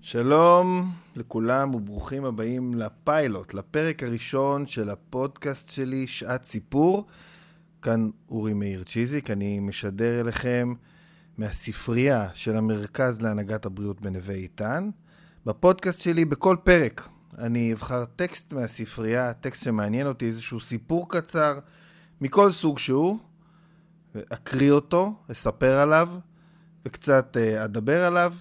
שלום לכולם וברוכים הבאים לפיילוט, לפרק הראשון של הפודקאסט שלי, שעת סיפור. כאן אורי מאיר צ'יזיק, אני משדר אליכם מהספרייה של המרכז להנהגת הבריאות בנווה איתן. בפודקאסט שלי, בכל פרק, אני אבחר טקסט מהספרייה, טקסט שמעניין אותי, איזשהו סיפור קצר, מכל סוג שהוא, אקריא אותו, אספר עליו, וקצת אה, אדבר עליו.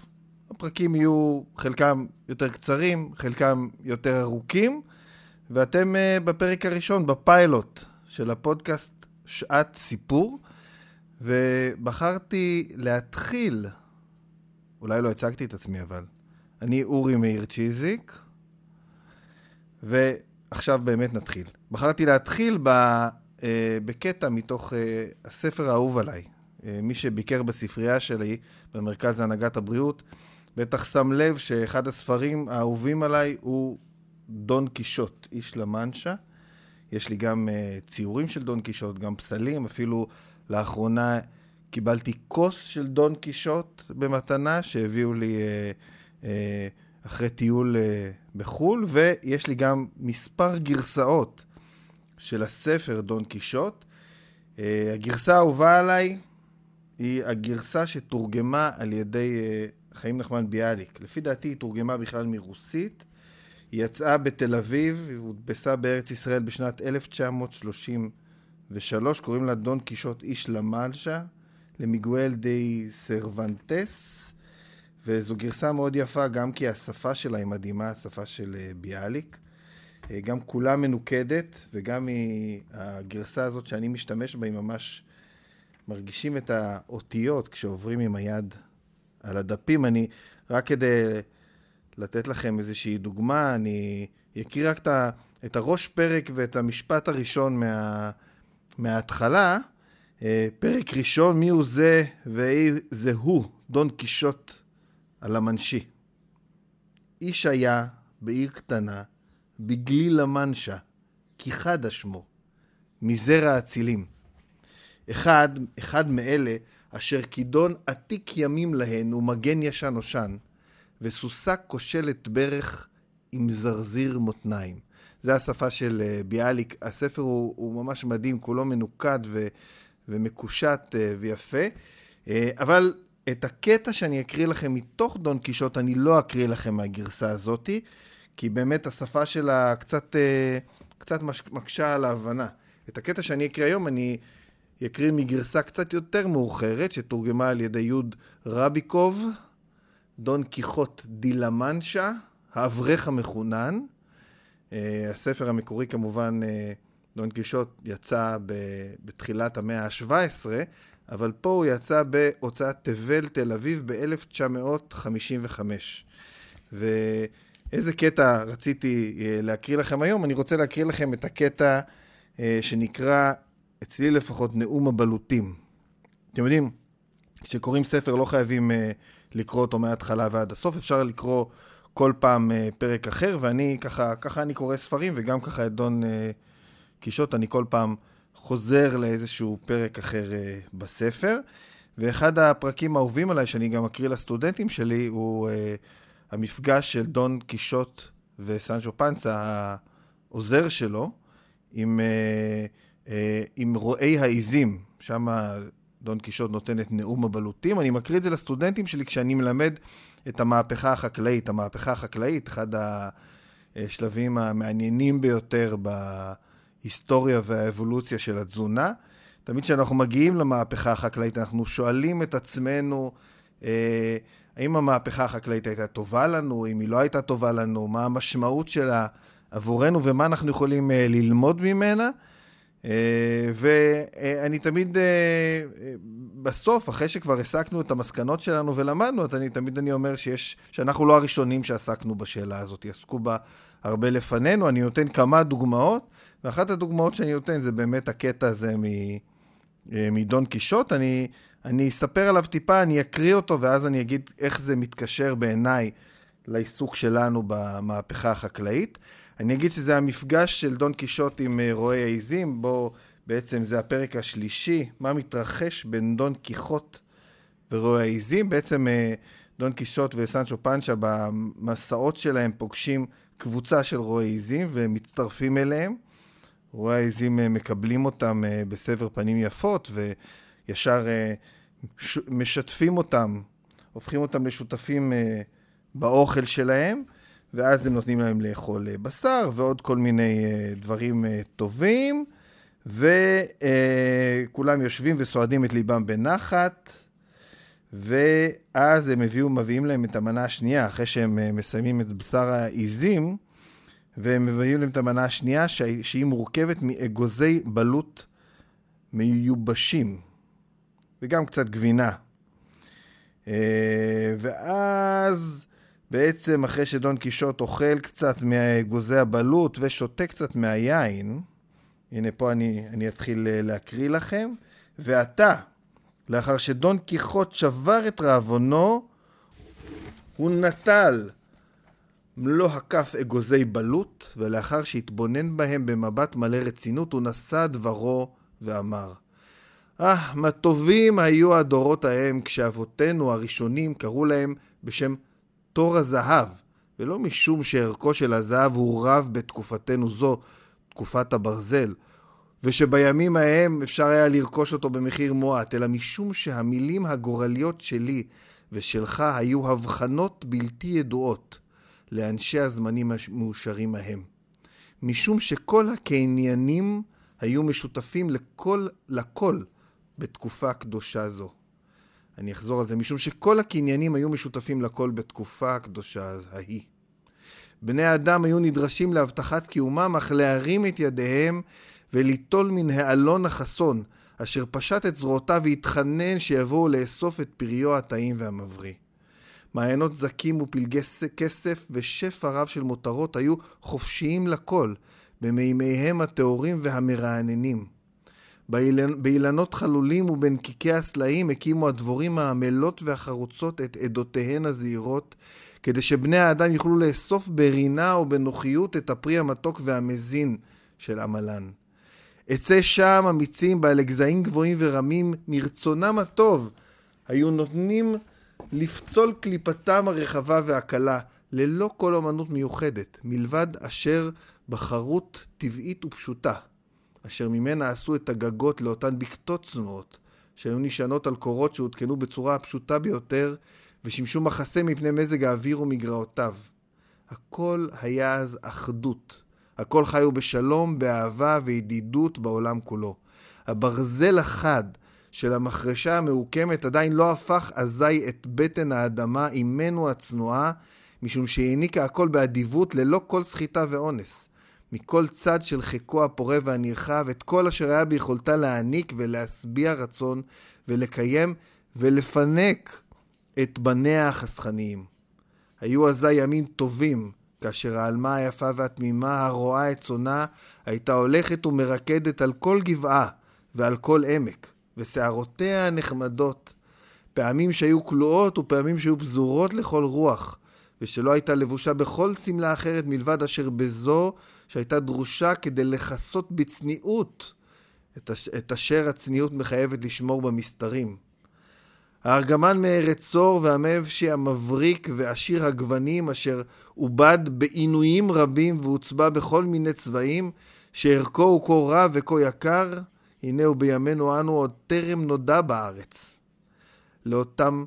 הפרקים יהיו חלקם יותר קצרים, חלקם יותר ארוכים, ואתם uh, בפרק הראשון, בפיילוט של הפודקאסט שעת סיפור, ובחרתי להתחיל, אולי לא הצגתי את עצמי אבל, אני אורי מאיר צ'יזיק, ועכשיו באמת נתחיל. בחרתי להתחיל ב, uh, בקטע מתוך uh, הספר האהוב עליי. מי שביקר בספרייה שלי, במרכז להנהגת הבריאות, בטח שם לב שאחד הספרים האהובים עליי הוא דון קישוט, איש למנשה. יש לי גם uh, ציורים של דון קישוט, גם פסלים, אפילו לאחרונה קיבלתי כוס של דון קישוט במתנה שהביאו לי uh, uh, אחרי טיול בחו"ל, ויש לי גם מספר גרסאות של הספר דון קישוט. הגרסה האהובה עליי היא הגרסה שתורגמה על ידי חיים נחמן ביאליק. לפי דעתי היא תורגמה בכלל מרוסית. היא יצאה בתל אביב, היא הודפסה בארץ ישראל בשנת 1933, קוראים לה דון קישוט איש למלשה, למיגואל די סרוונטס, וזו גרסה מאוד יפה, גם כי השפה שלה היא מדהימה, השפה של אה, ביאליק. אה, גם כולה מנוקדת, וגם הגרסה הזאת שאני משתמש בה, היא ממש מרגישים את האותיות כשעוברים עם היד על הדפים. אני, רק כדי לתת לכם איזושהי דוגמה, אני אקריא רק את הראש פרק ואת המשפט הראשון מה, מההתחלה. אה, פרק ראשון, מי הוא זה וזה הוא, דון קישוט על המנשי. איש היה בעיר קטנה, בגליל המנשה, כי חדה שמו, מזרע אצילים. אחד, אחד מאלה אשר כידון עתיק ימים להן ומגן ישן נושן, וסוסה כושלת ברך עם זרזיר מותניים. זה השפה של אה, ביאליק. הספר הוא, הוא ממש מדהים, כולו מנוקד ו, ומקושט אה, ויפה. אה, אבל את הקטע שאני אקריא לכם מתוך דון קישוט, אני לא אקריא לכם מהגרסה הזאתי, כי באמת השפה שלה קצת, קצת מקשה על ההבנה. את הקטע שאני אקריא היום, אני יקריא מגרסה קצת יותר מאוחרת, שתורגמה על ידי יוד רביקוב, דון קיחוט דילמנשה, האברך המחונן. Uh, הספר המקורי כמובן, uh, דון קישוט, יצא ב- בתחילת המאה ה-17, אבל פה הוא יצא בהוצאת תבל תל אביב ב-1955. ואיזה קטע רציתי uh, להקריא לכם היום? אני רוצה להקריא לכם את הקטע uh, שנקרא אצלי לפחות, נאום הבלוטים. אתם יודעים, כשקוראים ספר לא חייבים uh, לקרוא אותו מההתחלה ועד הסוף, אפשר לקרוא כל פעם uh, פרק אחר, ואני ככה, ככה אני קורא ספרים, וגם ככה את דון uh, קישוט, אני כל פעם חוזר לאיזשהו פרק אחר uh, בספר. ואחד הפרקים האהובים עליי, שאני גם אקריא לסטודנטים שלי, הוא uh, המפגש של דון קישוט וסנצ'ו פנצה, העוזר שלו, עם... Uh, עם רועי העיזים, שם דון קישוט נותן את נאום הבלוטים. אני מקריא את זה לסטודנטים שלי כשאני מלמד את המהפכה החקלאית. המהפכה החקלאית, אחד השלבים המעניינים ביותר בהיסטוריה והאבולוציה של התזונה. תמיד כשאנחנו מגיעים למהפכה החקלאית, אנחנו שואלים את עצמנו, אה, האם המהפכה החקלאית הייתה טובה לנו, אם היא לא הייתה טובה לנו, מה המשמעות שלה עבורנו ומה אנחנו יכולים אה, ללמוד ממנה. אה, ואני תמיד, אה, בסוף, אחרי שכבר הסקנו את המסקנות שלנו ולמדנו, אני תמיד אני אומר שיש, שאנחנו לא הראשונים שעסקנו בשאלה הזאת, עסקו בה הרבה לפנינו. אני נותן כמה דוגמאות, ואחת הדוגמאות שאני נותן זה באמת הקטע הזה אה, מדון קישוט. אני, אני אספר עליו טיפה, אני אקריא אותו, ואז אני אגיד איך זה מתקשר בעיניי לעיסוק שלנו במהפכה החקלאית. אני אגיד שזה המפגש של דון קישוט עם אה, רועי העיזים, בו בעצם זה הפרק השלישי, מה מתרחש בין דון קיחוט ורועי העיזים. בעצם אה, דון קישוט וסנצ'ו פנצ'ה במסעות שלהם פוגשים קבוצה של רועי עיזים ומצטרפים אליהם. רועי העיזים אה, מקבלים אותם בסבר פנים יפות וישר משתפים אותם, הופכים אותם לשותפים באוכל שלהם, ואז הם נותנים להם לאכול בשר ועוד כל מיני דברים טובים, וכולם יושבים וסועדים את ליבם בנחת. ואז הם הביאו, מביאים להם את המנה השנייה, אחרי שהם אה, מסיימים את בשר העיזים, והם מביאים להם את המנה השנייה, שהיא מורכבת מאגוזי בלוט מיובשים, וגם קצת גבינה. אה, ואז בעצם אחרי שדון קישוט אוכל קצת מאגוזי הבלוט ושותה קצת מהיין, הנה פה אני, אני אתחיל אה, להקריא לכם, ואתה, לאחר שדון קיחוט שבר את רעבונו, הוא נטל מלוא הכף אגוזי בלוט, ולאחר שהתבונן בהם במבט מלא רצינות, הוא נשא דברו ואמר, אה, מה טובים היו הדורות ההם כשאבותינו הראשונים קראו להם בשם תור הזהב, ולא משום שערכו של הזהב הוא רב בתקופתנו זו, תקופת הברזל, ושבימים ההם אפשר היה לרכוש אותו במחיר מועט, אלא משום שהמילים הגורליות שלי ושלך היו הבחנות בלתי ידועות לאנשי הזמנים המאושרים ההם. משום שכל הקניינים היו משותפים לכל, לכל בתקופה קדושה זו. אני אחזור על זה, משום שכל הקניינים היו משותפים לכל בתקופה הקדושה ההיא. בני האדם היו נדרשים להבטחת קיומם, אך להרים את ידיהם וליטול מן העלון החסון, אשר פשט את זרועותיו והתחנן שיבואו לאסוף את פריו הטעים והמבריא. מעיינות זקים ופלגי כסף ושפע רב של מותרות היו חופשיים לכל, במימיהם הטהורים והמרעננים. באילנות חלולים ובנקיקי הסלעים הקימו הדבורים העמלות והחרוצות את עדותיהן הזהירות, כדי שבני האדם יוכלו לאסוף ברינה ובנוחיות את הפרי המתוק והמזין של עמלן. אצא שם אמיצים בעלי גזעים גבוהים ורמים, מרצונם הטוב, היו נותנים לפצול קליפתם הרחבה והקלה, ללא כל אמנות מיוחדת, מלבד אשר בחרות טבעית ופשוטה, אשר ממנה עשו את הגגות לאותן בקתות צנועות, שהיו נשענות על קורות שהותקנו בצורה הפשוטה ביותר, ושימשו מחסה מפני מזג האוויר ומגרעותיו. הכל היה אז אחדות, הכל חיו בשלום, באהבה וידידות בעולם כולו. הברזל החד של המחרשה המעוקמת עדיין לא הפך אזי את בטן האדמה עמנו הצנועה, משום שהעניקה הכל באדיבות ללא כל סחיטה ואונס. מכל צד של חיקו הפורה והנרחב, את כל אשר היה ביכולתה להעניק ולהשביע רצון ולקיים ולפנק את בניה החסכניים. היו אזי ימים טובים, כאשר העלמה היפה והתמימה הרואה את צונה הייתה הולכת ומרקדת על כל גבעה ועל כל עמק, ושערותיה הנחמדות, פעמים שהיו כלואות ופעמים שהיו פזורות לכל רוח, ושלא הייתה לבושה בכל שמלה אחרת מלבד אשר בזו שהייתה דרושה כדי לכסות בצניעות את אשר הצניעות מחייבת לשמור במסתרים. הארגמן מארץ צור והמבשי המבריק ועשיר הגוונים אשר עובד בעינויים רבים והוצבע בכל מיני צבעים שערכו הוא כה רב וכה יקר הנה הוא בימינו אנו עוד טרם נודע בארץ לאותם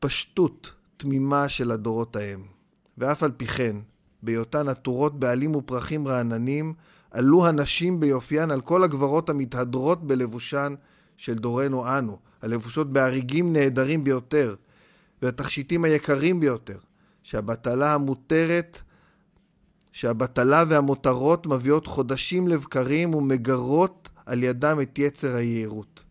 פשטות תמימה של הדורות ההם ואף על פי כן בהיותן עטורות בעלים ופרחים רעננים עלו הנשים ביופיין על כל הגברות המתהדרות בלבושן של דורנו אנו הלבושות בהריגים נהדרים ביותר, והתכשיטים היקרים ביותר, שהבטלה המותרת, שהבטלה והמותרות מביאות חודשים לבקרים ומגרות על ידם את יצר היהירות.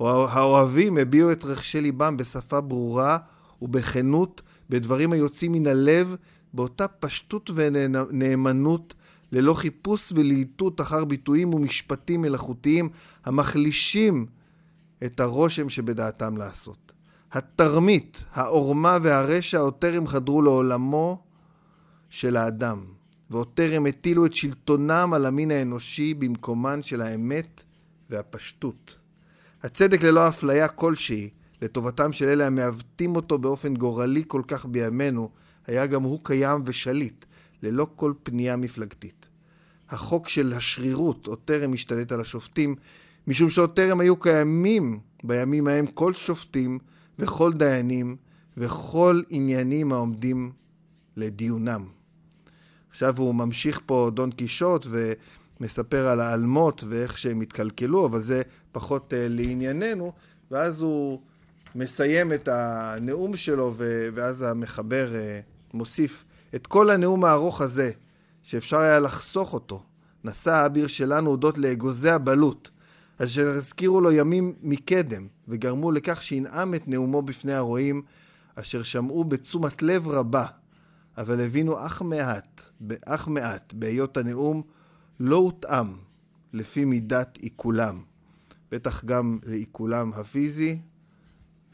האוהבים הביעו את רחשי ליבם בשפה ברורה ובכנות, בדברים היוצאים מן הלב, באותה פשטות ונאמנות, ללא חיפוש ולהיטות אחר ביטויים ומשפטים מלאכותיים המחלישים את הרושם שבדעתם לעשות. התרמית, העורמה והרשע עוד טרם חדרו לעולמו של האדם, ועוד טרם הטילו את שלטונם על המין האנושי במקומן של האמת והפשטות. הצדק ללא אפליה כלשהי, לטובתם של אלה המעוותים אותו באופן גורלי כל כך בימינו, היה גם הוא קיים ושליט, ללא כל פנייה מפלגתית. החוק של השרירות עוד טרם השתלט על השופטים, משום שעוד טרם היו קיימים בימים ההם כל שופטים וכל דיינים וכל עניינים העומדים לדיונם. עכשיו הוא ממשיך פה דון קישוט ומספר על האלמות ואיך שהם התקלקלו, אבל זה פחות uh, לענייננו, ואז הוא מסיים את הנאום שלו, ואז המחבר uh, מוסיף את כל הנאום הארוך הזה, שאפשר היה לחסוך אותו, נשא האביר שלנו הודות לאגוזי הבלוט, אשר הזכירו לו ימים מקדם, וגרמו לכך שינאם את נאומו בפני הרועים, אשר שמעו בתשומת לב רבה, אבל הבינו אך מעט, אך מעט, בהיות הנאום לא הותאם לפי מידת עיכולם. בטח גם לעיכולם הפיזי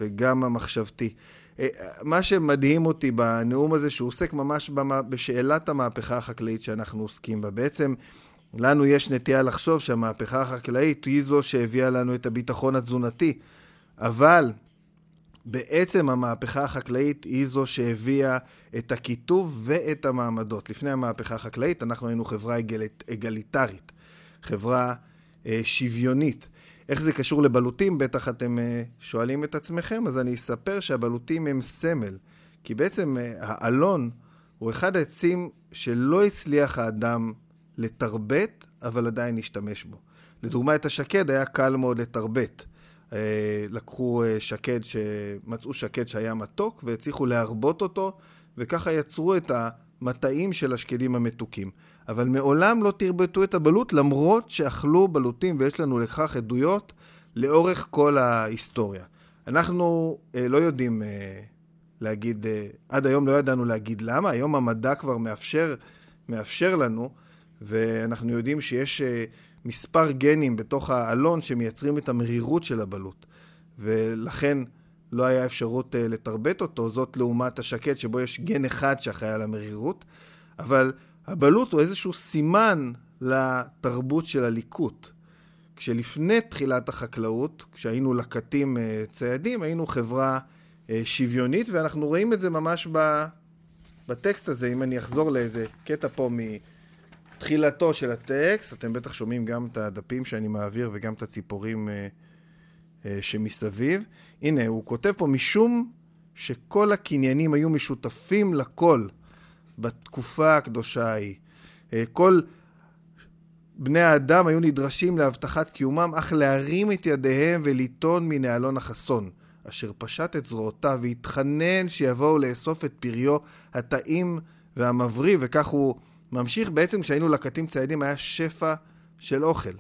וגם המחשבתי. אה, מה שמדהים אותי בנאום הזה, שהוא עוסק ממש בשאלת המהפכה החקלאית שאנחנו עוסקים בה. בעצם, לנו יש נטייה לחשוב שהמהפכה החקלאית היא זו שהביאה לנו את הביטחון התזונתי, אבל בעצם המהפכה החקלאית היא זו שהביאה את הקיטוב ואת המעמדות. לפני המהפכה החקלאית אנחנו היינו חברה אגליטרית, חברה אה, שוויונית. איך זה קשור לבלוטים? בטח אתם אה, שואלים את עצמכם, אז אני אספר שהבלוטים הם סמל. כי בעצם אה, האלון הוא אחד העצים שלא הצליח האדם לתרבט, אבל עדיין השתמש בו. לדוגמה, את השקד היה קל מאוד לתרבט. אה, לקחו שקד, מצאו שקד שהיה מתוק והצליחו להרבות אותו, וככה יצרו את המטעים של השקדים המתוקים. אבל מעולם לא תרבטו את הבלוט, למרות שאכלו בלוטים, ויש לנו לכך עדויות לאורך כל ההיסטוריה. אנחנו אה, לא יודעים אה, להגיד, אה, עד היום לא ידענו להגיד למה, היום המדע כבר מאפשר, מאפשר לנו, ואנחנו יודעים שיש אה, מספר גנים בתוך האלון שמייצרים את המרירות של הבלוט, ולכן לא היה אפשרות אה, לתרבט אותו, זאת לעומת השקט שבו יש גן אחד שאחראי על המרירות, אבל הבלוט הוא איזשהו סימן לתרבות של הליקוט. כשלפני תחילת החקלאות, כשהיינו לקטים אה, ציידים, היינו חברה אה, שוויונית, ואנחנו רואים את זה ממש בטקסט הזה, אם אני אחזור לאיזה קטע פה מתחילתו של הטקסט, אתם בטח שומעים גם את הדפים שאני מעביר וגם את הציפורים אה, שמסביב. הנה, הוא כותב פה, משום שכל הקניינים היו משותפים לכל. בתקופה הקדושה ההיא. אה, כל בני האדם היו נדרשים להבטחת קיומם, אך להרים את ידיהם וליטון מנהלון החסון, אשר פשט את זרועותיו והתחנן שיבואו לאסוף את פריו הטעים והמבריא, וכך הוא ממשיך. בעצם כשהיינו לקטים ציידים היה שפע של אוכל.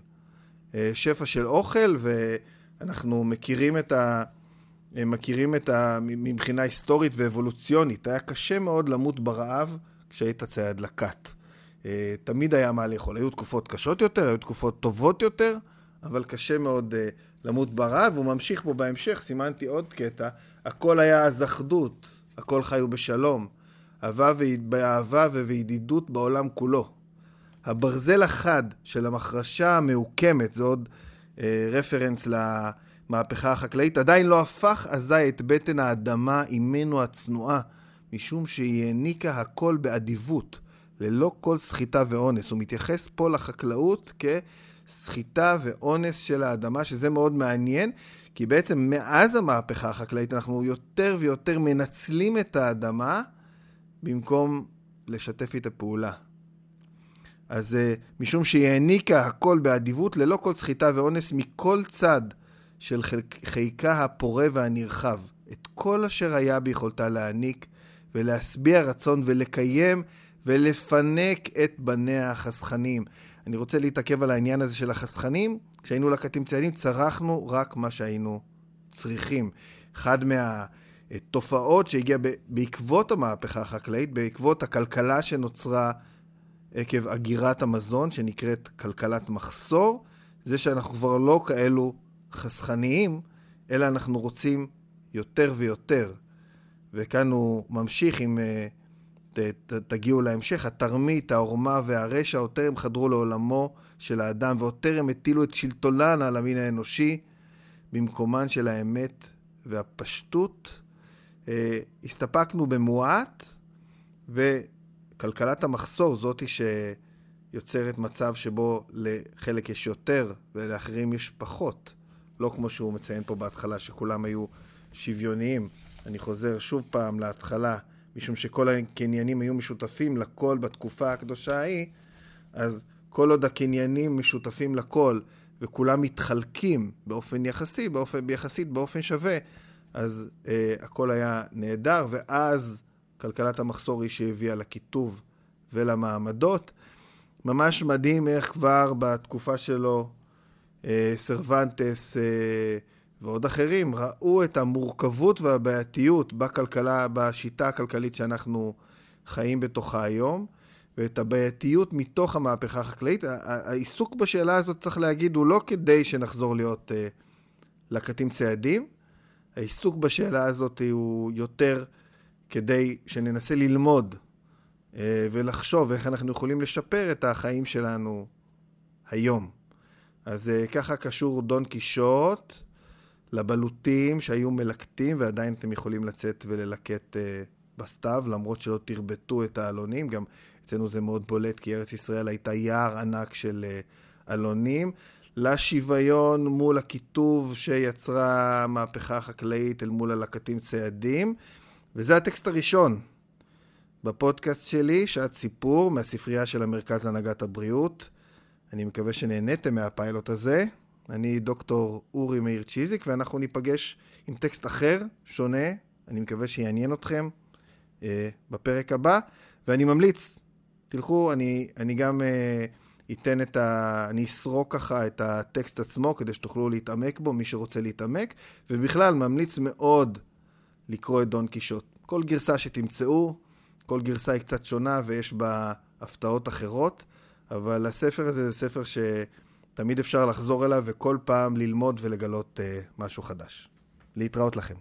אה, שפע של אוכל, ואנחנו מכירים את ה... מכירים את ה... מבחינה היסטורית ואבולוציונית. היה קשה מאוד למות ברעב כשהיית צייד לכת. אה, תמיד היה מה לאכול. היו תקופות קשות יותר, היו תקופות טובות יותר, אבל קשה מאוד אה, למות ברעב. הוא ממשיך פה בהמשך, סימנתי עוד קטע. הכל היה אז אחדות, הכל חיו בשלום. אהבה ובידידות בעולם כולו. הברזל החד של המחרשה המעוקמת, זה עוד אה, רפרנס למהפכה החקלאית, עדיין לא הפך אזי את בטן האדמה אימנו הצנועה משום שהיא העניקה הכל באדיבות, ללא כל סחיטה ואונס. הוא מתייחס פה לחקלאות כסחיטה ואונס של האדמה, שזה מאוד מעניין, כי בעצם מאז המהפכה החקלאית אנחנו יותר ויותר מנצלים את האדמה במקום לשתף איתה פעולה. אז uh, משום שהיא העניקה הכל באדיבות, ללא כל סחיטה ואונס מכל צד של חיקה הפורה והנרחב, את כל אשר היה ביכולתה להעניק ולהשביע רצון ולקיים ולפנק את בניה החסכנים. אני רוצה להתעכב על העניין הזה של החסכנים. כשהיינו לקטים ציידים צרכנו רק מה שהיינו צריכים. אחד מהתופעות שהגיעה בעקבות המהפכה החקלאית, בעקבות הכלכלה שנוצרה עקב אגירת המזון, שנקראת כלכלת מחסור, זה שאנחנו כבר לא כאלו חסכניים, אלא אנחנו רוצים יותר ויותר. וכאן הוא ממשיך עם, אה, ת, ת, תגיעו להמשך, התרמית, העורמה והרשע עוד טרם חדרו לעולמו של האדם ועוד טרם הטילו את שלטונן על המין האנושי במקומן של האמת והפשטות. אה, הסתפקנו במועט, וכלכלת המחסור, זאתי שיוצרת מצב שבו לחלק יש יותר ולאחרים יש פחות. לא כמו שהוא מציין פה בהתחלה, שכולם היו שוויוניים. אני חוזר שוב פעם להתחלה, משום שכל הקניינים היו משותפים לכל בתקופה הקדושה ההיא, אז כל עוד הקניינים משותפים לכל וכולם מתחלקים באופן יחסי, באופן, יחסית באופן שווה, אז אה, הכל היה נהדר, ואז כלכלת המחסור היא שהביאה לקיטוב ולמעמדות. ממש מדהים איך כבר בתקופה שלו אה, סרוונטס אה, ועוד אחרים ראו את המורכבות והבעייתיות בכלכלה, בשיטה הכלכלית שאנחנו חיים בתוכה היום, ואת הבעייתיות מתוך המהפכה החקלאית. העיסוק בשאלה הזאת, צריך להגיד, הוא לא כדי שנחזור להיות אה, לקטים ציידים, העיסוק בשאלה הזאת הוא יותר כדי שננסה ללמוד ולחשוב איך אנחנו יכולים לשפר את החיים שלנו היום. אז uh, ככה קשור דון קישוט לבלוטים שהיו מלקטים, ועדיין אתם יכולים לצאת וללקט uh, בסתיו, למרות שלא תרבטו את העלונים. גם אצלנו זה מאוד בולט, כי ארץ ישראל הייתה יער ענק של uh, עלונים. לשוויון מול הקיטוב שיצרה המהפכה החקלאית אל מול הלקטים ציידים. וזה הטקסט הראשון בפודקאסט שלי, שעת סיפור, מהספרייה של המרכז להנהגת הבריאות. אני מקווה שנהניתם מהפיילוט הזה. אני דוקטור אורי מאיר צ'יזיק, ואנחנו ניפגש עם טקסט אחר, שונה, אני מקווה שיעניין אתכם אה, בפרק הבא. ואני ממליץ, תלכו, אני, אני גם אה, אתן את ה... אני אסרוק ככה את הטקסט עצמו, כדי שתוכלו להתעמק בו, מי שרוצה להתעמק, ובכלל, ממליץ מאוד לקרוא את דון קישוט. כל גרסה שתמצאו, כל גרסה היא קצת שונה ויש בה הפתעות אחרות. אבל הספר הזה זה ספר שתמיד אפשר לחזור אליו וכל פעם ללמוד ולגלות uh, משהו חדש. להתראות לכם.